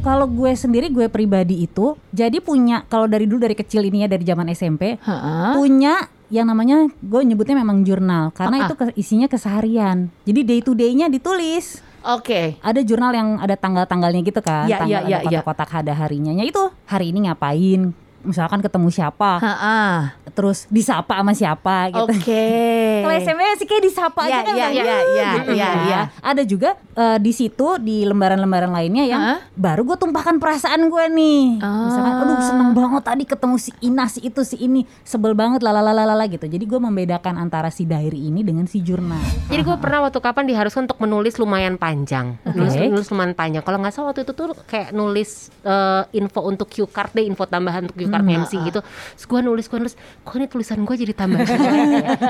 kalau kalau gue sendiri gue pribadi itu jadi punya kalau dari dulu dari kecil ini ya dari zaman SMP Ha-ha. punya yang namanya gue nyebutnya memang jurnal karena ah. itu isinya keseharian. Jadi day to day-nya ditulis. Oke. Ada jurnal yang ada tanggal-tanggalnya gitu kan, Ya, tanggal ya, ya, ada ya. kotak-kotak ada harinya. Ya itu hari ini ngapain? Misalkan ketemu siapa, Ha-ha. terus disapa sama siapa gitu. Oke. Kalau SMP sih kayak disapa Ya, aja kan ya, udah, ya, "Uh," ya, gitu ya, kan. ya. Ada juga eh, di situ di lembaran-lembaran lainnya yang Hah? baru gue tumpahkan perasaan gue nih. Ah. Misalkan aduh seneng banget tadi ketemu si Ina si itu si ini sebel banget lalalalala gitu. Jadi gue membedakan antara si diary ini dengan si jurnal. Jadi gue pernah waktu kapan diharuskan untuk menulis lumayan panjang, nulis, Oke. nulis lumayan panjang. Kalau nggak salah waktu itu tuh kayak nulis eh, info untuk cue card deh, info tambahan untuk cue card Hmm, MC gitu. Terus gue nulis, gue nulis, kok ini tulisan gue jadi tambah ya?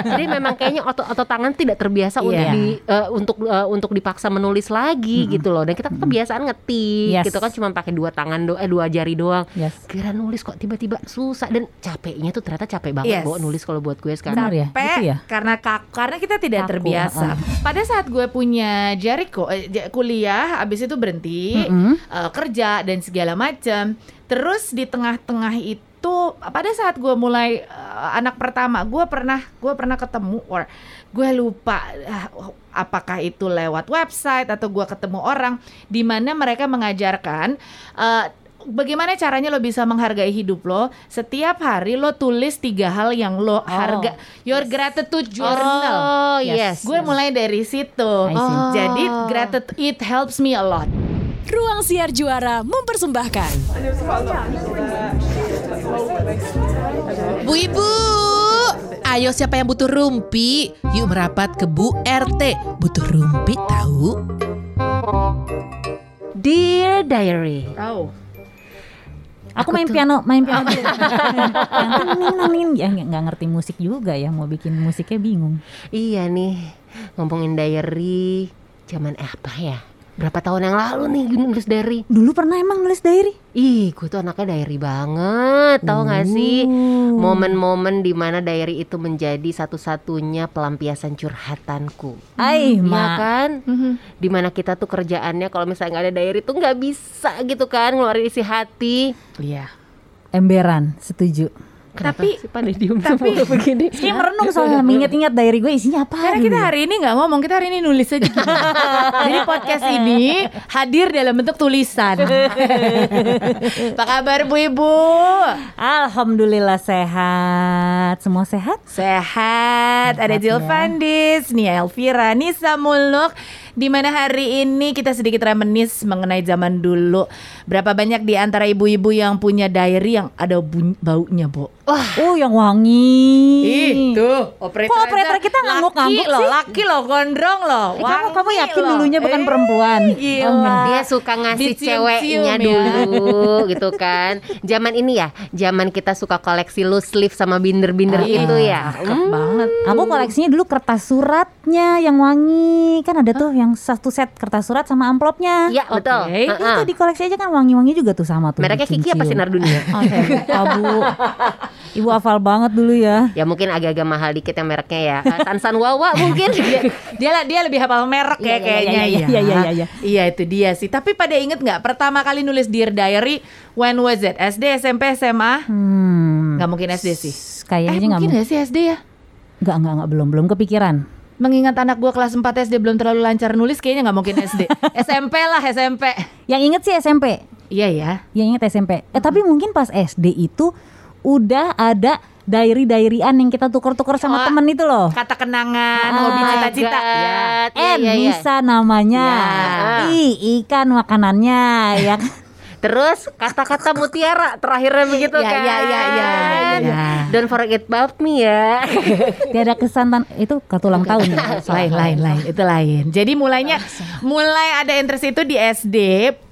Jadi memang kayaknya otot otot tangan tidak terbiasa untuk Iya. di eh, untuk eh, untuk dipaksa menulis lagi gitu loh. Dan kita kan kebiasaan ngetik Yes. gitu kan cuma pakai dua tangan do eh dua jari doang. Yes. Kira nulis kok tiba-tiba susah dan capeknya tuh ternyata capek banget Yes. bawa nulis kalau buat gue sekarang. Benar ya? capek Gitu ya? karena kaku karena kita tidak Kaku, terbiasa. Pada saat gue punya Jericho eh, j- kuliah, abis itu berhenti Mm-mm. eh, kerja dan segala macam. Terus di tengah-tengah itu pada saat gue mulai eh, anak pertama, gue pernah gue pernah ketemu or gue lupa ah, apakah itu lewat website atau gue ketemu orang di mana mereka mengajarkan eh, bagaimana caranya lo bisa menghargai hidup lo setiap hari lo tulis tiga hal yang lo harga your gratitude journal Oh, Yes. yes. gue mulai dari situ see. jadi gratitude it helps me a lot Ruang Siar Juara mempersembahkan Bu Ibu, ayo siapa yang butuh rumpi? Yuk merapat ke Bu RT. Butuh rumpi tahu? Dear Diary. oh Aku, main piano, main piano. Yang ya nggak ngerti musik juga ya, mau bikin musiknya bingung. Iya nih, ngomongin diary zaman eh, apa ya? Berapa tahun yang lalu nih nulis diary? Dulu pernah emang nulis diary? Ih, gue tuh anaknya diary banget, tau gak sih? Uh. Momen-momen di mana diary itu menjadi satu-satunya pelampiasan curhatanku. Ay, Iya ma. kan? Di mana kita tuh kerjaannya kalau misalnya nggak ada diary tuh nggak bisa gitu kan ngeluarin isi hati. iya Emberan, setuju. Kenapa Tapi- sih pada diem tapi- semua begini? Kayak merenung soalnya mengingat-ingat diary gue isinya apa Karena kita ya? hari ini nggak ngomong, kita hari ini nulis aja. Jadi podcast ini hadir dalam bentuk tulisan. Apa kabar Bu Ibu? Alhamdulillah sehat. Semua sehat? Sehat, ada ya. Fandis, Nia Elvira, Nisa Muluk di mana hari ini kita sedikit reminis mengenai zaman dulu. Berapa banyak di antara ibu-ibu yang punya diary yang ada bunyi, baunya, Bu? Oh, yang wangi. tuh operator. Kok operator kita ngangguk-ngangguk laki loh, sih? laki loh, gondrong loh. Eh, kamu kamu yakin loh. dulunya bukan Eh, perempuan? Gila. Oh. Dia suka ngasih ceweknya ya. dulu gitu kan. Zaman ini ya, zaman kita suka koleksi loose sleeve sama binder-binder Ah, itu ya. Cakep banget. Aku koleksinya dulu kertas suratnya yang wangi. Kan ada tuh yang satu set kertas surat sama amplopnya. Iya betul. Oke. Heeh. Itu di koleksi aja kan wangi-wangi juga tuh sama tuh. Mereknya Kiki apa. Sinar Dunia? Oh, saya lupa, Bu. Ibu hafal banget dulu ya. Ya mungkin agak-agak mahal dikit ya mereknya ya. Sansan Wawa mungkin. dia lah dia lebih hafal merek Iya, ya iya, kayaknya iya, iya, ya. iya, iya, iya. Iya itu dia sih. Tapi pada inget nggak pertama kali nulis Dear Diary when was it? SD, SMP, SMA? Hmm. Nggak mungkin SD sih. Kayaknya eh mungkin mungkin. nggak sih SD ya? Nggak, nggak, nggak, belum, belum kepikiran. Mengingat anak gua kelas 4 SD belum terlalu lancar nulis kayaknya nggak mungkin SD. SMP lah SMP. Yang inget sih SMP. Iya ya. Yang inget SMP. Eh tapi mungkin pas SD itu udah ada diary-diaryan yang kita tuker-tuker sama Oh, temen itu loh. Kata kenangan, Ah, hobi cita-cita. Ya. Iya, N iya, iya. bisa namanya. Ya. I ikan makanannya ya. kan? Terus kata-kata mutiara terakhirnya begitu Ya, kan. ya, ya, ya, ya. Don't forget about me ya. Tiada kesan tan- itu kartu ulang tahun. ya. lain lain lain itu lain. Jadi mulainya mulai ada interest itu di SD,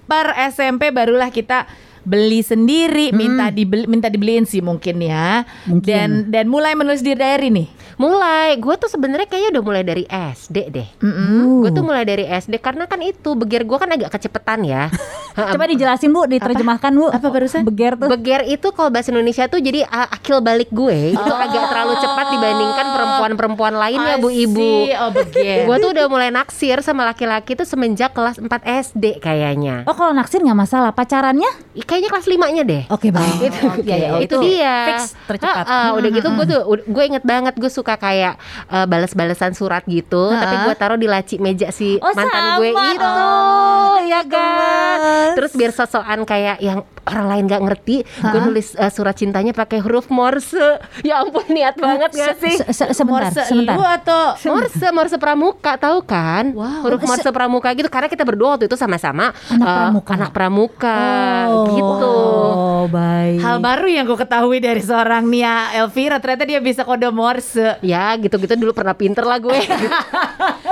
per SMP barulah kita beli sendiri, minta dibeli, minta dibeliin sih mungkin ya. Mungkin. Dan dan mulai menulis di diary nih. Mulai, gue tuh sebenarnya kayaknya udah mulai dari SD deh. Uh. Gue tuh mulai dari SD karena kan itu begir gue kan agak kecepetan ya. Coba dijelasin Bu, diterjemahkan Bu. Apa barusan? Beger tuh. Beger itu kalau bahasa Indonesia tuh jadi uh, akil balik gue itu agak terlalu cepat dibandingkan perempuan-perempuan lainnya Bu Ibu. Oh. Gue tuh udah mulai naksir sama laki-laki tuh semenjak kelas 4 SD kayaknya. Oh, kalau naksir nggak masalah. Pacarannya? Kayaknya kelas 5-nya deh. Oke, baik. itu, Oke, itu, itu dia fix tercepat. Ah, ah, udah gitu gue tuh gue inget banget gue suka kayak uh, balas-balasan surat gitu tapi gue taruh di laci meja si Oh, mantan gue itu dong. ya kan terus biar sosokan kayak yang orang lain nggak ngerti gue nulis uh, surat cintanya pakai huruf Morse ya ampun niat banget gak sih Se- se- sebentar, Morse sebentar. lu atau Morse, Morse Pramuka tahu kan? Wow. Huruf Morse Pramuka gitu karena kita berdua waktu itu sama-sama Anak uh, pramuka. anak pramuka Oh, gitu. Oh, baik. hal baru yang gue ketahui dari seorang Nia Elvira ternyata dia bisa kode Morse. Ya gitu-gitu dulu pernah pinter lah gue.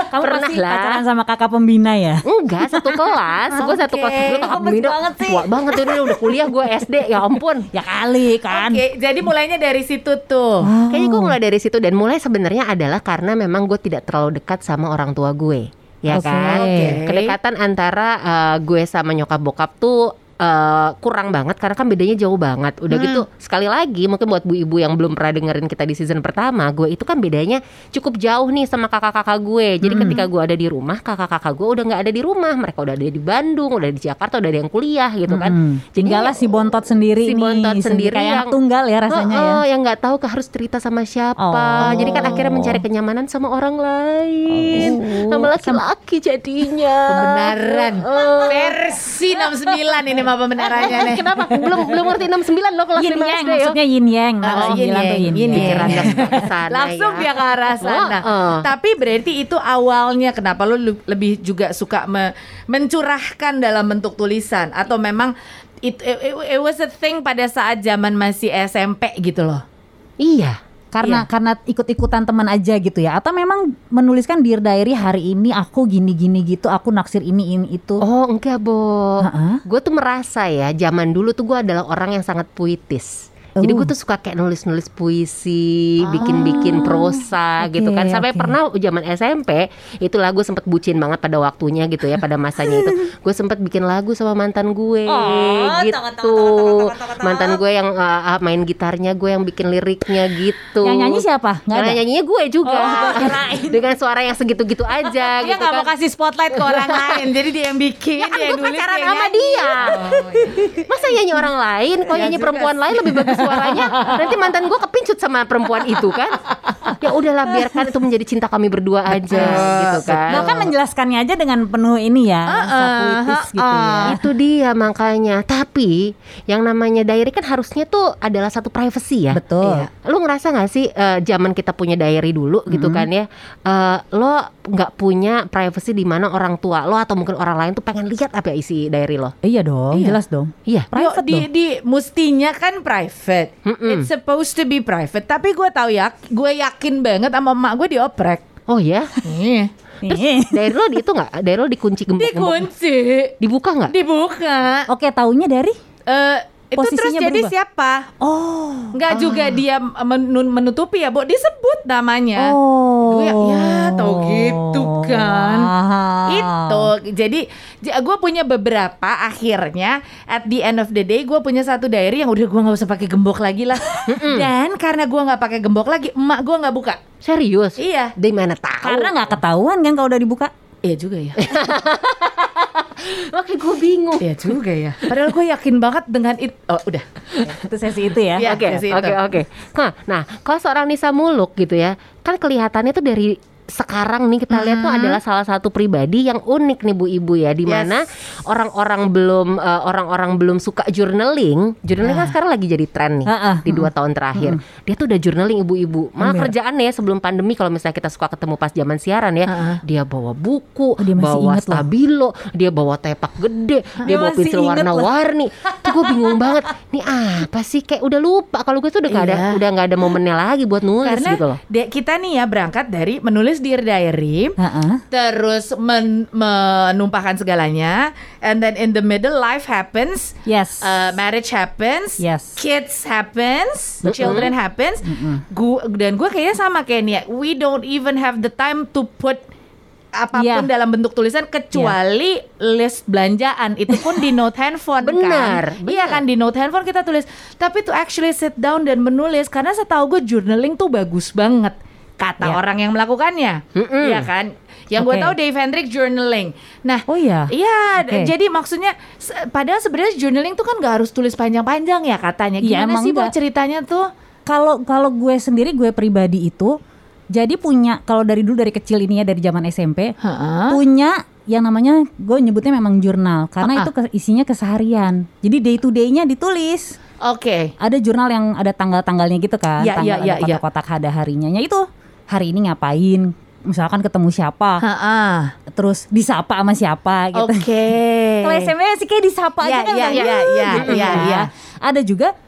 Kamu pernah lah. pacaran sama kakak pembina ya? Enggak, satu kelas. Gue satu kelas dulu kakak pembina. banget sih. Tua banget tuh dia udah kuliah gue SD. Ya ampun. Ya kali kan. Oke, jadi mulainya dari situ tuh. Kayaknya gue mulai dari situ dan mulai sebenarnya adalah karena memang gue tidak terlalu dekat sama orang tua gue. Ya Oke. kan? Oke. Kedekatan antara uh, gue sama nyokap bokap tuh uh, kurang banget karena kan bedanya jauh banget. Udah gitu sekali lagi mungkin buat bu ibu yang belum pernah dengerin kita di season pertama, gue itu kan bedanya cukup jauh nih sama kakak-kakak gue. Jadi ketika gue ada di rumah, kakak-kakak gue udah nggak ada di rumah. Mereka udah ada di Bandung, udah di Jakarta, udah ada yang kuliah gitu kan. Hmm. Tinggallah si bontot sendiri si nih, bontot sendiri kayak yang- tunggal ya rasanya Oh, ya. oh, yang nggak tahu ke harus cerita sama siapa. Oh. Jadi kan akhirnya mencari kenyamanan sama orang lain, Oh. sama laki-laki jadinya. Pembenaran. Oh. Versi 69 ini mah pembenarannya nih. Kenapa? belum belum ngerti 69 loh kelas Yin 5 yang SD ya. maksudnya yin yang. Oh, Oh, yin yang, yin yin yang. Langsung ya. dia ke arah sana. Heeh. Tapi berarti itu awalnya kenapa lu lu lebih juga suka me- mencurahkan dalam bentuk tulisan atau memang it, it, it was a thing pada saat zaman masih SMP gitu loh. Iya. Karena Iya. karena ikut-ikutan teman aja gitu ya atau memang menuliskan dear diary hari ini aku gini-gini gitu, aku naksir ini ini itu. Oh enggak Bo Heeh. Gue tuh merasa ya Zaman dulu tuh gue adalah orang yang sangat puitis Jadi Oh. gue tuh suka kayak nulis-nulis puisi, bikin-bikin prosa oke, gitu kan. Sampai oke. pernah zaman SMP, itulah gue sempet bucin banget pada waktunya gitu ya, pada masanya itu. Gue sempet bikin lagu sama mantan gue Oh, gitu. Mantan gue yang uh, main gitarnya, gue yang bikin liriknya gitu. Yang nyanyi siapa? Yang ada. nyanyinya gue juga. Oh. Dengan suara yang segitu-gitu aja gitu kan. mau kasih spotlight ke orang lain, jadi dia yang bikin, Ya kan dia yang gue nulis, pacaran dia sama nyanyi. dia. Oh, iya. Masa nyanyi orang lain, kalau Ya nyanyi perempuan sih. lain lebih bagus suaranya, nanti mantan gue kepincut sama perempuan itu kan. Ya udahlah biarkan itu menjadi cinta kami berdua aja gitu kan. Bahkan menjelaskannya aja dengan penuh ini ya, rasa puitis gitu ya. Itu dia makanya. Tapi yang namanya diary kan harusnya tuh adalah satu privacy ya. Betul. Iya. Lu ngerasa gak sih eh, zaman kita punya diary dulu gitu kan ya, eh, lo nggak punya privacy di mana orang tua lo atau mungkin orang lain tuh pengen lihat apa isi diary lo? Iya dong, Iya. jelas dong. Iya. Private Yuk, di, dong. di mustinya kan private. Mm-mm. It's supposed to be private. Tapi gue tahu ya, gue yakin banget sama emak gue dioprek. Oh ya, Iya. Nih. diary lo di itu nggak? Diary lo dikunci gembok Dikunci, Dibuka nggak? dibuka. Oke, taunya dari? Eh, itu terus Posisinya jadi berubah? siapa? Oh. Nggak juga dia menutupi ya, Bu. Disebut namanya. Oh. Gue ya, ya tau gitu kan. Wow. Itu jadi gue punya beberapa akhirnya at the end of the day gue punya satu diary yang udah gue nggak usah pakai gembok lagi lah. Dan karena gue nggak pakai gembok lagi, emak gue nggak buka. Serius? Iya, Dari mana tahu? Karena nggak ketahuan kan kalau udah dibuka. iya juga ya. Oke, gue bingung. Iya juga ya. Padahal gue yakin banget dengan itu. Oh udah. Itu sesi itu ya. Iya. Oke, oke, oke. Nah, kalau seorang Nisa Muluk gitu ya, kan kelihatannya tuh dari sekarang nih kita lihat tuh adalah salah satu pribadi yang unik nih Bu Ibu ya, di mana orang-orang belum eh, orang-orang belum suka journaling. Journaling kan sekarang lagi jadi tren nih Ah, ah, di dua tahun terakhir. Dia tuh udah journaling ibu-ibu. Malah Ember. kerjaannya sebelum pandemi kalau misalnya kita suka ketemu pas zaman siaran ya, Ah, ah. dia bawa buku, Oh, dia bawa inget loh. stabilo, dia bawa tepak gede, dia, Dia bawa pensil warna-warni. Tuh gue bingung banget. Nih apa sih kayak udah lupa kalau gue tuh udah gak ada Iya. udah nggak ada momennya lagi buat nulis Karena gitu loh. de- kita nih ya berangkat dari menulis dear diary, Heeh. terus men- menumpahkan segalanya, and then in the middle life happens. Yes. Uh, marriage happens, Yes. kids happens, children happens. Gua dan gue kayaknya sama kayak Nia. We don't even have the time to put apa pun Iya. dalam bentuk tulisan kecuali list belanjaan itu pun di note handphone Benar, kan. Iya kan di note handphone kita tulis. Tapi to actually sit down dan menulis karena setahu gue journaling tuh bagus banget kata Iya. orang yang melakukannya. Mm-mm. Iya kan? Yang gue Oke. tahu Dave Hendrik journaling. Nah, Oh iya. Iya, Oke. jadi maksudnya se- padahal sebenarnya journaling tuh kan gak harus tulis panjang-panjang ya katanya. Iya, Gimana emang sih nggak. ceritanya tuh? Kalau kalau gue sendiri gue pribadi itu jadi punya kalau dari dulu dari kecil ini ya dari zaman SMP Heeh. punya yang namanya gue nyebutnya memang jurnal karena Ah, ah. itu ke- isinya keseharian. Jadi day to day-nya ditulis. Oke. Ada jurnal yang ada tanggal-tanggalnya gitu kan, Iya, tanggal iya, iya, ada iya. kotak-kotak ada harinya. Ya itu hari ini ngapain? Misalkan ketemu siapa, Heeh. terus disapa sama siapa gitu. Oke. Kalau SMP sih kayak disapa Iya, aja kan iya, iya, iya, iya. Ada juga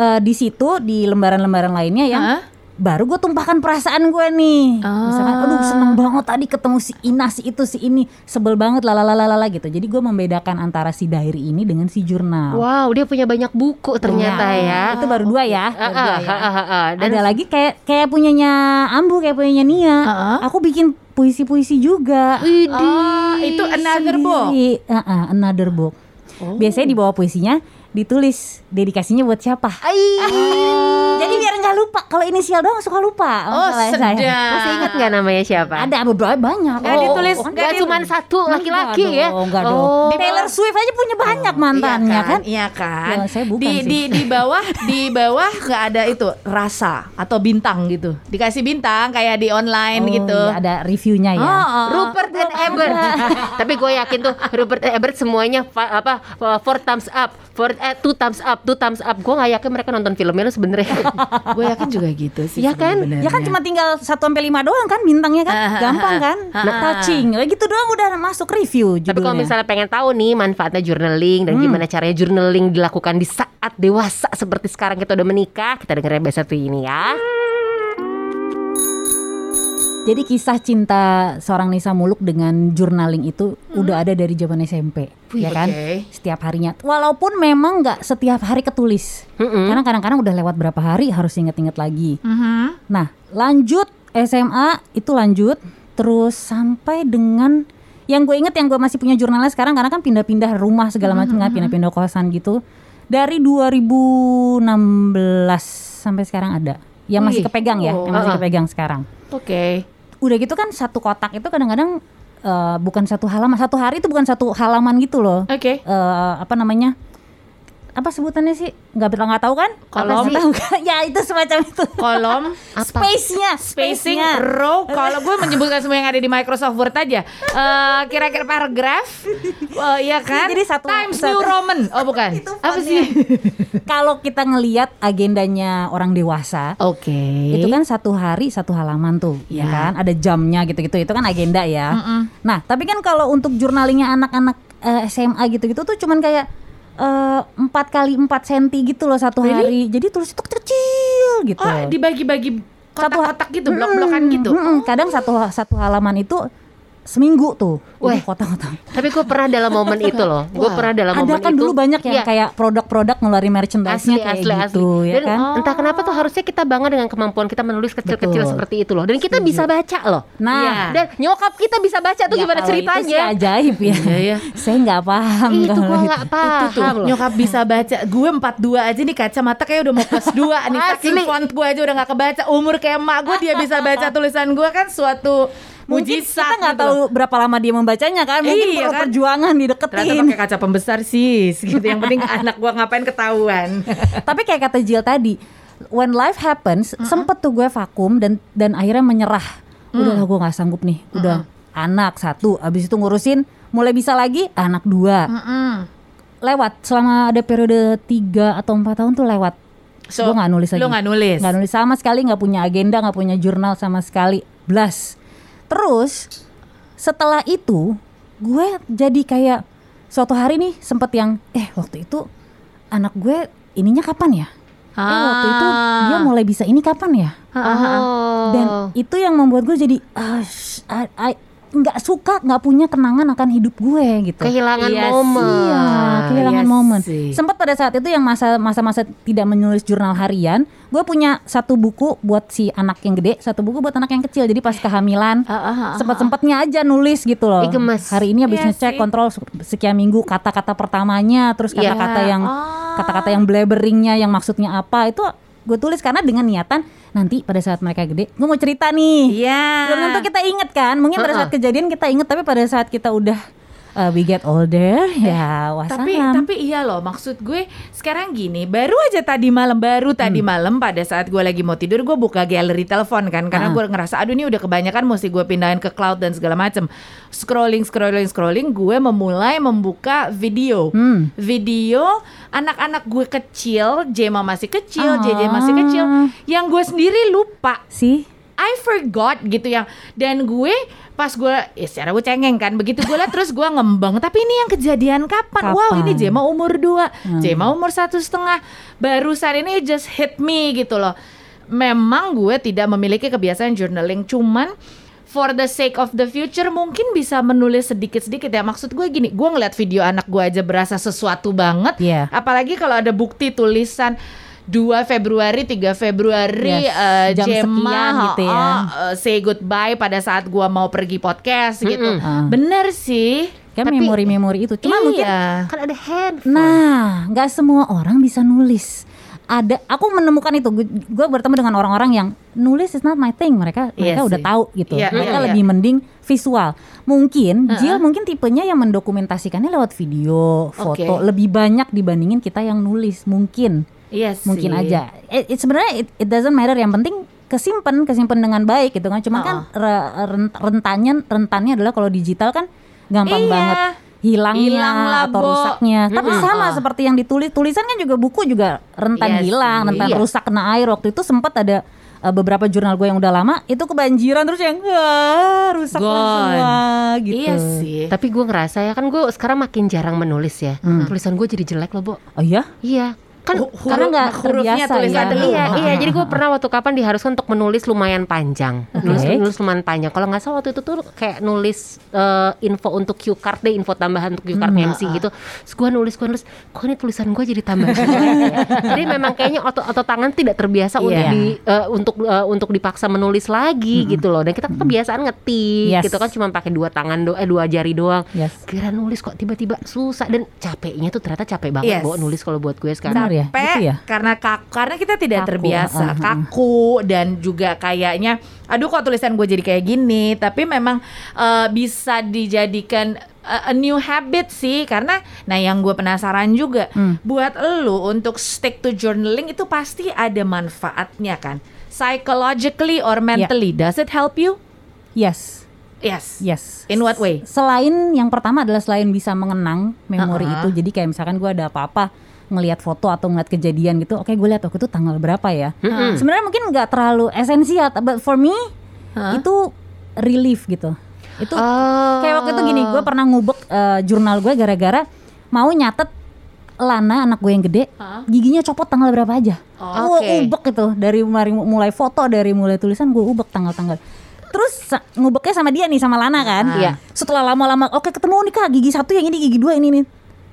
eh, di situ di lembaran-lembaran lainnya yang Hah? Baru gue tumpahkan perasaan gue nih. Misalkan, Ah. aduh seneng banget tadi ketemu si Ina si itu si ini sebel banget lalalalala gitu. Jadi gue membedakan antara si diary ini dengan si jurnal. Wow, dia punya banyak buku ternyata Iya. ya. Itu baru dua ya. Ah, baru dua ah, ya. ah, ah, ah. Dan Ada lagi kayak kayak punyanya Ambu kayak punyanya Nia. Ah. Aku bikin puisi-puisi juga. Oh, itu another book. Ah, ah, another book. Oh. Biasanya di bawah puisinya ditulis dedikasinya buat siapa. Jadi biar nggak lupa. Kalau inisial doang suka lupa. Oh, sedap. saya. masih ingat nggak namanya siapa? Ada beberapa banyak. Nggak ditulis, kan nggak Gak cuma satu laki-laki Enggak ya. dong, enggak oh. dong. Taylor Swift aja punya banyak mantannya iya kan. Iya kan. Ya, saya bukan di, sih. di di bawah di bawah nggak ada itu rasa atau bintang gitu. Dikasih bintang kayak di online Oh, gitu. iya, ada reviewnya ya. Oh, oh. Rupert Ebert. Tapi gue yakin tuh Rupert and Ebert semuanya apa four thumbs up, four eh, two thumbs up, two thumbs up. Gue nggak yakin mereka nonton filmnya lu sebenarnya. Gue yakin juga gitu sih. Iya kan? Ya kan cuma tinggal 1 sampai 5 doang kan bintangnya kan. Ah, ah, Gampang ah, kan? ah, ah. Touching. Kayak gitu doang udah masuk review Tapi kalau judulnya. misalnya pengen tahu nih manfaatnya journaling dan gimana caranya journaling dilakukan di saat dewasa seperti sekarang kita udah menikah, kita dengerin satu ini ya. Jadi kisah cinta seorang Nisa Muluk dengan journaling itu udah ada dari zaman SMP, ya kan? oke. Setiap harinya. Walaupun memang nggak setiap hari ketulis. Mm-mm. Karena kadang-kadang udah lewat berapa hari harus inget-inget lagi. Mhm. Nah, lanjut SMA itu lanjut terus sampai dengan yang gue inget yang gue masih punya jurnalnya sekarang karena kan pindah-pindah rumah segala macam kan pindah-pindah kosan gitu. Dari 2016 sampai sekarang ada. Yang masih Wih. kepegang ya, yang masih Oh. kepegang sekarang. Oke. Udah gitu kan satu kotak itu kadang-kadang eh, bukan satu halaman, satu hari itu bukan satu halaman gitu loh. Oke. Eh, apa namanya? Apa sebutannya sih? Nggak bilang nggak tahu kan? Kolom. Tahu kan? ya itu semacam itu. Kolom Space-nya, spacing space-nya. row kalau gue menyebutkan semua yang ada di Microsoft Word aja Eh, kira-kira paragraf oh iya kan Jadi satu- Times satu- New Roman oh bukan Itu apa sih Kalau kita ngelihat agendanya orang dewasa, oke itu kan satu hari satu halaman tuh, ya Ya. kan? Ada jamnya gitu-gitu. Itu kan agenda ya. Mm-mm. Nah, tapi kan kalau untuk jurnalingnya anak-anak eh, SMA gitu-gitu tuh cuman kayak empat kali 4 senti gitu loh satu Really? hari. Jadi tulis itu kecil gitu. oh dibagi-bagi kotak-kotak gitu blok-blokan Mm, gitu mm, Kadang satu satu halaman itu seminggu tuh. Weh. Itu kotak-kotak. Tapi gue pernah dalam momen itu loh. Gue pernah dalam Ada momen kan itu. dulu banyak yang Iya. kayak produk-produk ngeluarin merchandise-nya asli kayak asli gitu asli ya dan kan. entah kenapa tuh harusnya kita bangga dengan kemampuan kita menulis kecil-kecil Betul. seperti itu loh dan kita bisa baca loh Nah, Iya. dan nyokap kita bisa baca tuh Ya, gimana kalau Itu sih ceritanya ajaib ya. Iya, iya. Saya nggak paham itu itu. nggak itu tuh paham loh nyokap bisa baca gue 42 aja nih kacamata kayak udah mau plus 2 nih saking font gue aja udah gak kebaca umur kayak emak gue dia bisa baca tulisan gue kan suatu Mungkin mujizat kita nggak gitu tahu loh. berapa lama dia membacanya kan. Mungkin Iya perlu kan? perjuangan ternyata dideketin. pakai kaca pembesar sih gitu yang penting anak gua ngapain ketahuan Tapi kayak kata Jill tadi, when life happens, sempet tuh gue vakum dan dan akhirnya menyerah. Udah lah gue nggak sanggup nih. Udah anak satu, abis itu ngurusin, mulai bisa lagi anak dua. Lewat selama ada periode tiga atau empat tahun tuh lewat. So, gue nggak nulis lagi. lo nggak nulis Nggak nulis sama sekali, nggak punya agenda, nggak punya jurnal sama sekali. Blas. Terus setelah itu gue jadi kayak suatu hari nih sempet yang eh waktu itu anak gue ininya kapan ya? Eh waktu itu dia mulai bisa ini kapan ya? oh Dan itu yang membuat gue jadi ah, I- I- nggak suka nggak punya kenangan akan hidup gue gitu. kehilangan Iya momen Iya, kehilangan iya momen. sih. Sempat pada saat itu yang masa masa-masa tidak menulis jurnal harian, gue punya satu buku buat si anak yang gede, satu buku buat anak yang kecil. Jadi pas kehamilan, Ah, ah, ah, sempat-sempatnya aja nulis gitu loh. Ih, gemes. Hari ini habis Iya ngecek sih. kontrol sekian minggu kata-kata pertamanya, terus Iya. kata-kata yang Ah. kata-kata yang blabberingnya yang maksudnya apa itu gue tulis karena dengan niatan nanti pada saat mereka gede gue mau cerita nih. Iya. belum tentu kita inget kan? Mungkin pada saat kejadian kita inget tapi pada saat kita udah uh, we get older ya wassalam Tapi tapi iya loh maksud gue sekarang gini baru aja tadi malam baru tadi Hmm. malam pada saat gue lagi mau tidur gue buka galeri telepon kan karena Ah. gue ngerasa aduh ini udah kebanyakan mesti gue pindahin ke cloud dan segala macem scrolling scrolling scrolling gue memulai membuka video Hmm. video anak-anak gue kecil Jema masih kecil Ah. JJ masih kecil yang gue sendiri lupa sih I forgot gitu yang dan gue pas gue ya secara gue cengeng kan begitu gue liat terus gue ngembang tapi ini yang kejadian kapan, wow Kapan? ini Jema umur dua Hmm. Jema umur satu setengah barusan ini just hit me gitu loh memang gue tidak memiliki kebiasaan journaling cuman for the sake of the future mungkin bisa menulis sedikit-sedikit ya maksud gue gini gue ngeliat video anak gue aja berasa sesuatu banget Iya. apalagi kalau ada bukti tulisan 2 Februari 3 Februari Yes, eh, jam Jema sekian gitu ya. oh, uh, say goodbye pada saat gua mau pergi podcast gitu. Ah. Bener sih. kan Tapi- memori-memori itu cuma mungkin iya. Kan ada handphone. Nah, nggak semua orang bisa nulis. Ada, aku menemukan itu. Gue bertemu dengan orang-orang yang nulis is not my thing. Mereka Iya mereka udah sih. tahu gitu. Iya, mereka iya, lebih mending visual. Mungkin Jill mungkin tipenya yang mendokumentasikannya lewat video, foto Oke. lebih banyak dibandingin kita yang nulis. Mungkin, Iya sih. mungkin aja. It, it- sebenarnya it, it doesn't matter. Yang penting kesimpan, kesimpan dengan baik gitu kan. Cuma kan re- ren- rentannya rentannya adalah kalau digital kan gampang Iya. banget hilangnya Hilang lah, atau Bo. rusaknya. Tapi Mm-mm. sama Ah. seperti yang ditulis tulisan kan juga buku juga rentan Iya hilang, sih. rentan Iya. rusak kena air. Waktu itu sempat ada uh, beberapa jurnal gue yang udah lama itu kebanjiran terus yang wah rusak semua gitu. Iya sih. Tapi gue ngerasa ya kan gue sekarang makin jarang menulis ya. Hmm. Tulisan gue jadi jelek loh, Bo. Oh iya? Iya. Kan Hu- karena nggak hurufnya terbiasa tulisan ya. dulu. Iya, iya. Jadi gue pernah waktu kapan diharuskan untuk menulis lumayan panjang. Nulis, Oke. nulis lumayan panjang. Kalau nggak salah waktu itu tuh kayak nulis eh, info untuk cue card deh, info tambahan untuk cue card Hmm. MC gitu. Terus gue nulis, gue nulis, kok ini tulisan gue jadi tambah ya. Jadi memang kayaknya otot otot tangan tidak terbiasa untuk Iya. di eh, untuk eh, untuk dipaksa menulis lagi gitu loh. Dan kita kan kebiasaan ngetik Yes. gitu kan cuma pakai dua tangan do eh dua jari doang. Yes. Kira nulis kok tiba-tiba susah dan capeknya tuh ternyata capek banget Yes. bawa nulis kalau buat gue sekarang. Benar ya? capek Gitu ya? karena kaku karena kita tidak Kaku, terbiasa ah, ah. kaku dan juga kayaknya aduh kok tulisan gue jadi kayak gini tapi memang eh, bisa dijadikan eh, a new habit sih karena nah yang gue penasaran juga Hmm. buat lu untuk stick to journaling itu pasti ada manfaatnya kan psychologically or mentally does it help you Yes. yes Yes. in what way Selain yang pertama adalah selain bisa mengenang memori Uh-uh. itu, jadi kayak misalkan gue ada apa-apa ngelihat foto atau ngeliat kejadian gitu, oke gue lihat waktu itu tanggal berapa ya. Sebenarnya mungkin nggak terlalu esensial, but for me Hah? itu relief gitu. Itu Oh. kayak waktu itu gini, gue pernah ngubek eh, jurnal gue gara-gara mau nyatet Lana anak gue yang gede, Hah? giginya copot tanggal berapa aja. Oh, Gue oke. ubek itu dari mulai, mulai foto dari mulai tulisan gue ubek tanggal-tanggal. Terus ngubeknya sama dia nih sama Lana kan. Iya. Setelah lama-lama oke ketemu nih kak gigi satu yang ini gigi dua ini nih.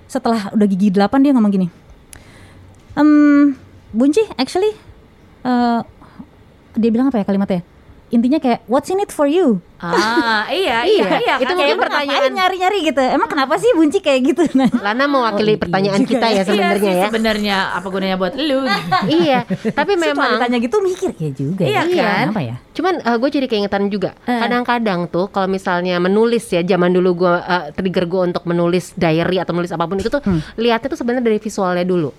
Setelah udah gigi delapan dia ngomong gini. Em Bunci actually eh, dia bilang apa ya kalimatnya? Intinya kayak what's in it for you? ah iya iya iya Itu kan? mungkin Kayak pertanyaan- nyari-nyari gitu. Emang kenapa sih Bunci kayak gitu? Nah, Lana mewakili Oh, iya pertanyaan juga kita ya Iya sebenarnya sih, ya. sebenarnya apa gunanya buat lu iya, tapi Setelah memang ditanya gitu mikir kayak juga. Iya ya. kan? Kenapa ya? Cuman gue jadi keingetan juga. Eh. Kadang-kadang tuh kalau misalnya menulis ya, zaman dulu gue trigger gue untuk menulis diary atau menulis apa pun itu tuh lihatnya tuh sebenarnya dari visualnya dulu.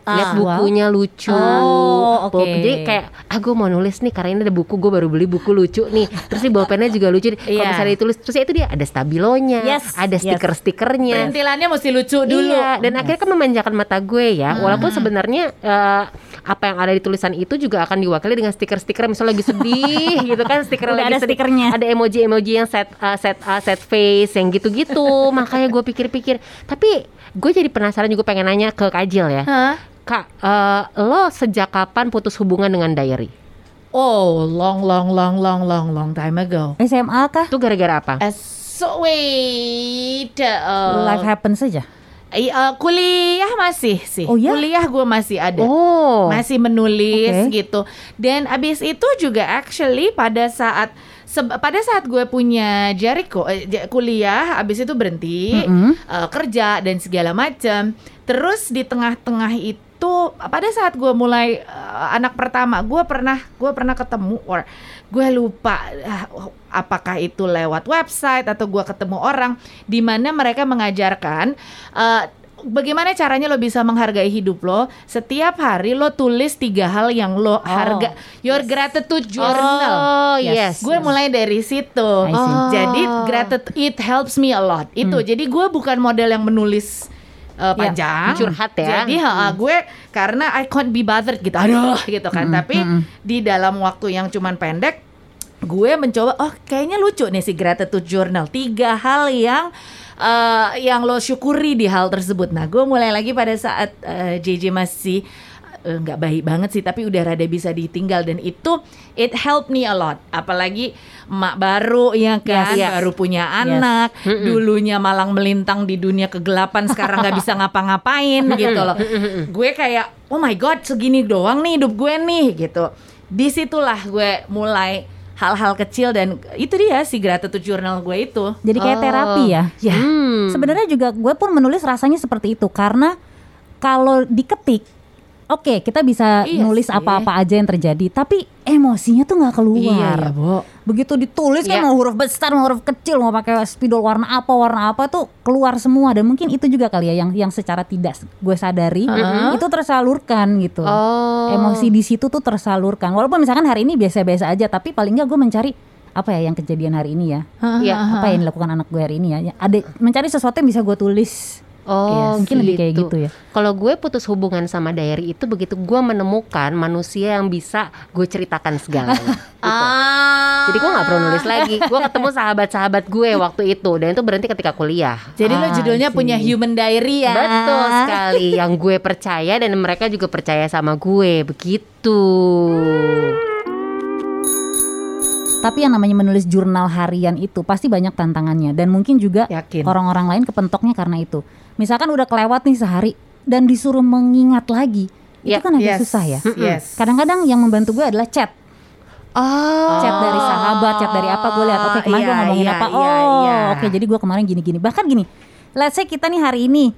Lihat Ah. bukunya lucu. Oh. Bawa- Jadi kayak ah gue mau nulis nih karena ini ada buku gue baru beli buku lucu nih. Terus nih bolpennya juga lucu. Kalau Iya. misalnya ditulis terus ya itu dia ada stabilonya, Yes, ada yes. stiker-stikernya. perintilannya mesti lucu dulu Iya, dan akhirnya kan memanjakan mata gue ya. Walaupun sebenarnya eh, apa yang ada di tulisan itu juga akan diwakili dengan stiker-stiker misalnya lagi sedih gitu kan, stiker lagi ada sedih. stikernya. Ada emoji-emoji yang set eh, set eh, set face yang gitu-gitu. Makanya gue pikir-pikir. Tapi gue jadi penasaran juga pengen nanya ke Kajil ya. Hah? Kak, eh, lo sejak kapan putus hubungan dengan diary? Oh, long, long, long, long, long, long time ago. SMA kah? Itu gara-gara apa? Uh, so wait, uh, Life happens saja. Eh, kuliah masih sih. Oh, ya? Kuliah gue masih ada. Oh. Masih menulis Oke. gitu. Dan abis itu juga actually pada saat seb- pada saat gue punya Jericho eh, kuliah, abis itu berhenti Mm-mm. eh, kerja dan segala macam. Terus di tengah-tengah itu pada saat gue mulai eh, anak pertama, gue pernah gue pernah ketemu or gue lupa ah, apakah itu lewat website atau gue ketemu orang di mana mereka mengajarkan eh, bagaimana caranya lo bisa menghargai hidup lo? Setiap hari lo tulis tiga hal yang lo harga. Your gratitude journal. Oh, yes. gue mulai dari situ. See. jadi gratitude it helps me a lot. Itu. Jadi gue bukan model yang menulis uh, panjang. Curhat ya. jadi ha, gue karena I can't be bothered gitu. Aduh gitu kan. Tapi di dalam waktu yang cuman pendek gue mencoba oh kayaknya lucu nih si gratitude journal. Tiga hal yang eh, yang lo syukuri di hal tersebut. Nah gue mulai lagi pada saat eh, JJ masih eh, nggak baik banget sih tapi udah rada bisa ditinggal. Dan itu it helped me a lot. Apalagi emak baru ya kan? Yes, yes. baru punya anak. Dulunya malang melintang di dunia kegelapan sekarang nggak bisa ngapa-ngapain gitu loh. Gue kayak oh my god segini doang nih hidup gue nih gitu. Di situlah gue mulai hal-hal kecil dan itu dia si gratitude journal gue itu Jadi kayak Oh. terapi ya. ya Hmm. Sebenarnya juga gue pun menulis rasanya seperti itu karena kalau diketik Oke, kita bisa Iya nulis apa-apa aja yang terjadi, tapi emosinya tuh nggak keluar. iya ya Bo Begitu ditulis kan Iya. mau huruf besar, mau huruf kecil, mau pakai spidol warna apa, warna apa tuh keluar semua dan mungkin itu juga kali ya yang yang secara tidak gue sadari itu tersalurkan gitu. Oh. Emosi di situ tuh tersalurkan. Walaupun misalkan hari ini biasa-biasa aja, tapi paling nggak gue mencari apa ya yang kejadian hari ini ya. Iya. Apa yang dilakukan anak gue hari ini ya? Ya, Ada mencari sesuatu yang bisa gue tulis. Oh, Iya, mungkin lebih kayak gitu ya. Kalau gue putus hubungan sama diary itu begitu gue menemukan manusia yang bisa gue ceritakan segalanya. gitu. ah Jadi gue nggak perlu nulis lagi. Gue ketemu sahabat-sahabat gue waktu itu dan itu berhenti ketika kuliah. jadi lo Ah, judulnya I see. punya human diary ya Betul sekali. Yang gue percaya dan mereka juga percaya sama gue. Begitu. Tapi yang namanya menulis jurnal harian itu pasti banyak tantangannya dan mungkin juga orang-orang lain kepentoknya karena itu. Misalkan udah kelewat nih sehari dan disuruh mengingat lagi, itu Ya, kan agak Yes. susah ya. yes Kadang-kadang yang membantu gue adalah chat. oh chat dari sahabat, chat dari apa gue lihat. Oke kemarin gue Iya, ngomongin iya, apa? iya, Oh, iya. oke jadi gue kemarin gini-gini. Bahkan gini, let's say kita nih hari ini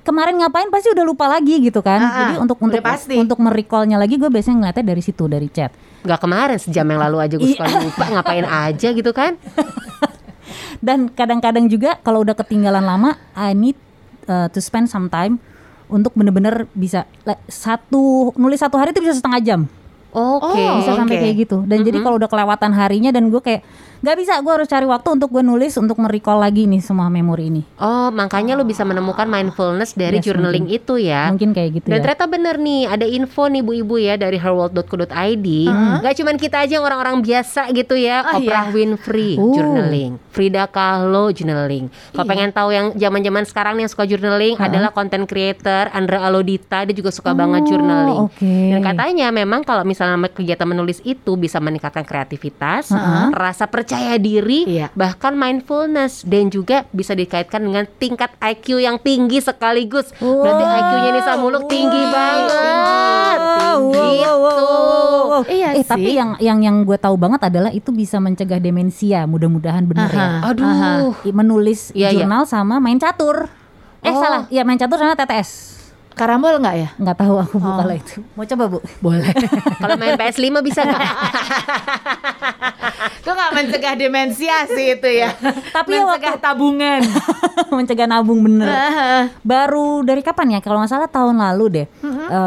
kemarin ngapain pasti udah lupa lagi gitu kan. Ah, jadi untuk untuk pasti. untuk merecallnya lagi gue biasanya ngeliatnya dari situ dari chat. Gak kemarin sejam yang lalu aja gue suka Iya. lupa ngapain aja gitu kan. Dan kadang-kadang juga kalau udah ketinggalan lama, I need uh, to spend some time untuk bener-bener bisa satu nulis satu hari itu bisa setengah jam. Oke. Oh, bisa sampai kayak gitu dan jadi kalau udah kelewatan harinya dan gue kayak nggak bisa gue harus cari waktu untuk gue nulis untuk merecall lagi nih semua memori ini Oh, makanya lu bisa menemukan mindfulness dari Yes, journaling itu ya. mungkin kayak gitu Dan ya ternyata bener nih, ada info nih bu-ibu ya dari herworld.co.id. Gak cuman kita aja yang orang-orang biasa gitu ya. Oh, Oprah iya. Winfrey Oh. journaling, Frida Kahlo journaling. Kalau Iya. pengen tahu yang zaman-zaman sekarang nih yang suka journaling adalah content creator Andra Alodita, dia juga suka banget journaling. oke. Dan katanya memang kalau misalnya kegiatan menulis itu bisa meningkatkan kreativitas, rasa percaya diri, Iya. bahkan mindfulness dan juga bisa dikaitkan dengan tingkat IQ yang tinggi sekaligus. Berarti IQ-nya Nisa Muluk tinggi banget. Tinggi gitu. Iya eh sih. tapi yang yang yang gue tahu banget adalah itu bisa mencegah demensia mudah-mudahan bener ya. Aduh. Menulis Iya, iya. jurnal sama main catur eh Oh. salah ya main catur sama TTS karambol nggak ya? Nggak tahu aku bu kalau itu. Mau coba bu? Boleh. Kalau main PS5 bisa nggak? itu nggak mencegah demensia sih itu ya? Tapi ya mencegah waktu- tabungan. Mencegah nabung bener. Aha. baru dari kapan ya? Kalau nggak salah tahun lalu deh.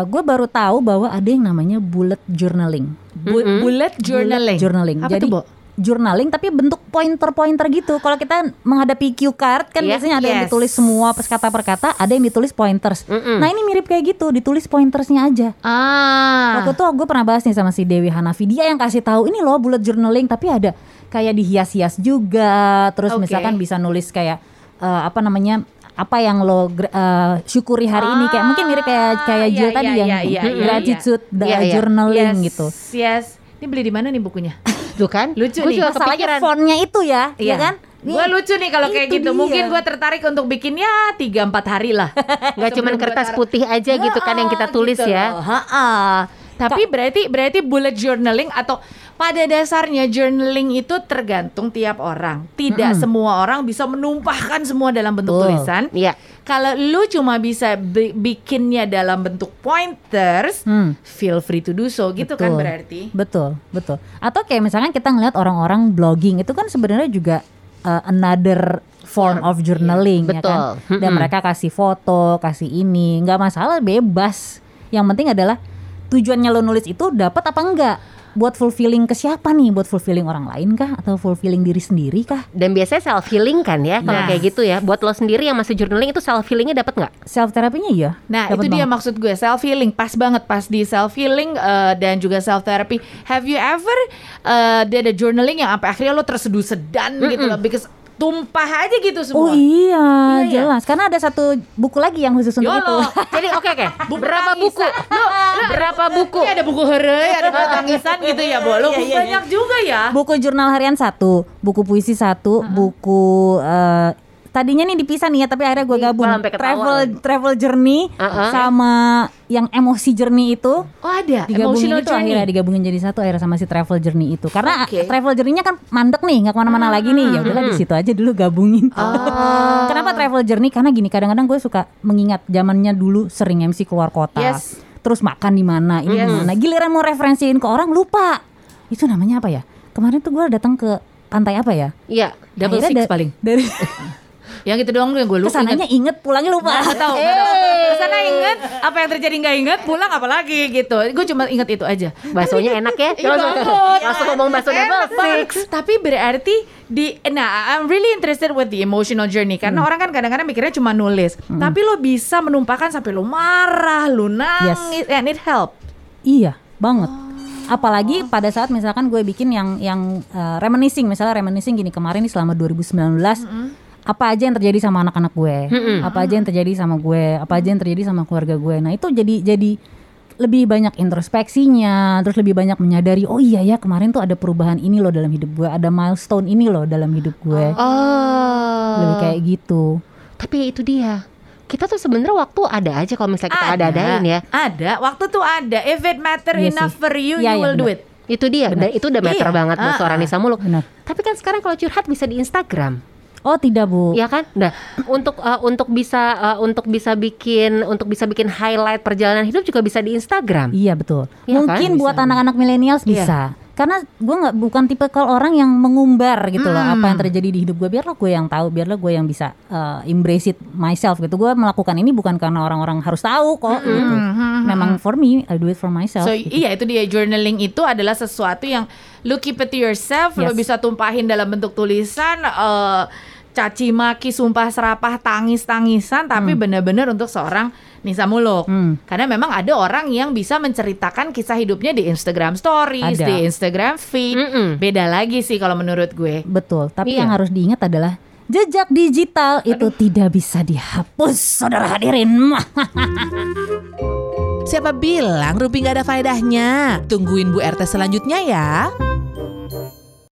Gue baru tahu bahwa ada yang namanya bullet journaling. Bu- bullet journaling Bullet journaling. apa jadi tuh Bo? Journaling tapi bentuk pointer-pointer gitu. Kalau kita menghadapi cue card kan Iya, biasanya ada yang yes. ditulis semua kata per kata ada yang ditulis pointers. Nah ini mirip kayak gitu ditulis pointersnya aja. Ah. Waktu itu gue pernah bahas nih sama si Dewi Hanafi Dia yang kasih tahu ini loh bullet journaling Tapi ada kayak dihias-hias juga. Terus Oke. misalkan bisa nulis kayak eh, Apa namanya apa yang lo eh, syukuri hari ini. Kayak mungkin mirip kayak kayak iya, Jill iya, tadi iya, yang iya, iya, gratitude the Iya, iya. journaling yes, gitu. yes. Ini beli di mana nih bukunya Tuh kan? Lucu Gua nih. juga Masalahnya kepikiran. fontnya itu ya, Iya. ya kan? Gue lucu nih kalau kayak itu gitu. dia. Mungkin gue tertarik untuk bikinnya 3 4 hari lah. Nggak cuman kertas putih aja gitu kan yang kita Ah, tulis gitu ya. loh. Ha-ha. Tapi berarti berarti bullet journaling atau pada dasarnya journaling itu tergantung tiap orang. Tidak semua orang bisa menumpahkan semua dalam bentuk Betul. tulisan. Iya. Kalau lu cuma bisa bi- bikinnya dalam bentuk pointers, Hmm. feel free to do so gitu kan Betul. berarti. Betul, betul. Atau kayak misalkan kita ngeliat orang-orang blogging itu kan sebenarnya juga uh, another form of journaling ya Betul. kan. Dan mereka kasih foto, kasih ini, nggak masalah, bebas. Yang penting adalah tujuannya lo nulis itu dapat apa enggak? Buat fulfilling ke siapa nih? Buat fulfilling orang lain kah? Atau fulfilling diri sendiri kah? Dan biasanya self healing kan ya kalau Nah. kayak gitu ya. Buat lo sendiri yang masih journaling itu self healingnya dapat nggak? Self terapinya iya. Nah dapet itu dia banget. maksud gue self healing pas banget pas di self healing dan juga self therapy. Have you ever uh, did a journaling yang sampai akhirnya lo terseduh sedan gitu loh, because tumpah aja gitu semua. Oh iya, Iya, iya. jelas. Karena ada satu buku lagi yang khusus untuk itu. Yolo. Jadi oke oke. Buku Berapa buku? Lo berapa buku? Ini ada buku heureuy, ada buku tangisan gitu ya, Bo. Lo Iya, iya, banyak juga ya. buku jurnal harian satu, buku puisi satu, buku eh, tadinya nih dipisah nih ya, tapi akhirnya gue gabung travel travel journey Uh-uh. sama yang emosi journey itu Oh ada, digabungin emotional itu journey. akhirnya digabungin jadi satu akhirnya sama si travel journey itu karena Oke. travel journey-nya kan mandek nih nggak ke mana-mana lagi nih ya udahlah di situ aja dulu gabungin Oh. kenapa travel journey karena gini kadang-kadang gue suka mengingat zamannya dulu sering MC keluar kota Yes. Terus makan di mana ini Yes. mana giliran mau referensiin ke orang lupa itu namanya apa ya kemarin tuh gue datang ke pantai apa ya Iya. Double Akhirnya six da- paling. dari Yang itu doang yang gue lupa. ke sananya inget pulangnya lupa Nggak tahu. Ke sana inget apa yang terjadi nggak inget, pulang apa lagi gitu. Gue cuma inget itu aja. Baksonya enak ya? Langsung, ngomong bakso six. Tapi berarti di nah I'm really interested with the emotional journey karena Hmm. orang kan kadang-kadang mikirnya cuma nulis. Tapi lo bisa menumpahkan sampai lo marah, lo nangis and it help. Iya, banget. Apalagi pada saat misalkan gue bikin yang yang uh, reminiscing, misalnya reminiscing gini kemarin nih selama 2019 apa aja yang terjadi sama anak-anak gue, apa aja yang terjadi sama gue, apa aja yang terjadi sama keluarga gue. Nah itu jadi jadi lebih banyak introspeksinya, terus lebih banyak menyadari, oh iya ya kemarin tuh ada perubahan ini loh dalam hidup gue, ada milestone ini loh dalam hidup gue, Oh. lebih kayak gitu. Tapi itu dia. Kita tuh sebenarnya waktu ada aja kalau misalnya kita ada adain ya. Ada, waktu tuh ada. If it matter Iya enough sih. for you, Iya, you iya, will do benar. it. Itu dia. Dan itu udah meter Iya. banget buat Ah, seorang ah. Nisa Muluk. Benar. Tapi kan sekarang kalau curhat bisa di Instagram. Oh tidak bu, Ya kan? Nah, untuk uh, untuk bisa uh, untuk bisa bikin untuk bisa bikin highlight perjalanan hidup juga bisa di Instagram. Iya betul. Iya kan? Mungkin buat anak-anak milenials bisa. Karena gue nggak bukan tipe kalau orang yang mengumbar gitu loh apa yang terjadi di hidup gue. Biarlah gue yang tahu, biarlah gue yang bisa uh, embrace it myself gitu. Gue melakukan ini bukan karena orang-orang harus tahu kok gitu. Memang for me, I do it for myself. So gitu. iya itu dia journaling itu adalah sesuatu yang lu keep it to yourself, lu Yes. bisa tumpahin dalam bentuk tulisan, eh, caci maki, sumpah serapah, tangis tangisan, tapi benar-benar untuk seorang Nisa Muluk. Hmm. Karena memang ada orang yang bisa menceritakan kisah hidupnya di Instagram Stories, Ada. di Instagram Feed. Mm-mm. Beda lagi sih kalau menurut gue. Betul. Tapi Iya. yang harus diingat adalah jejak digital itu tidak bisa dihapus, saudara hadirin. Siapa bilang Ruby nggak ada faedahnya? Tungguin Bu RT selanjutnya ya.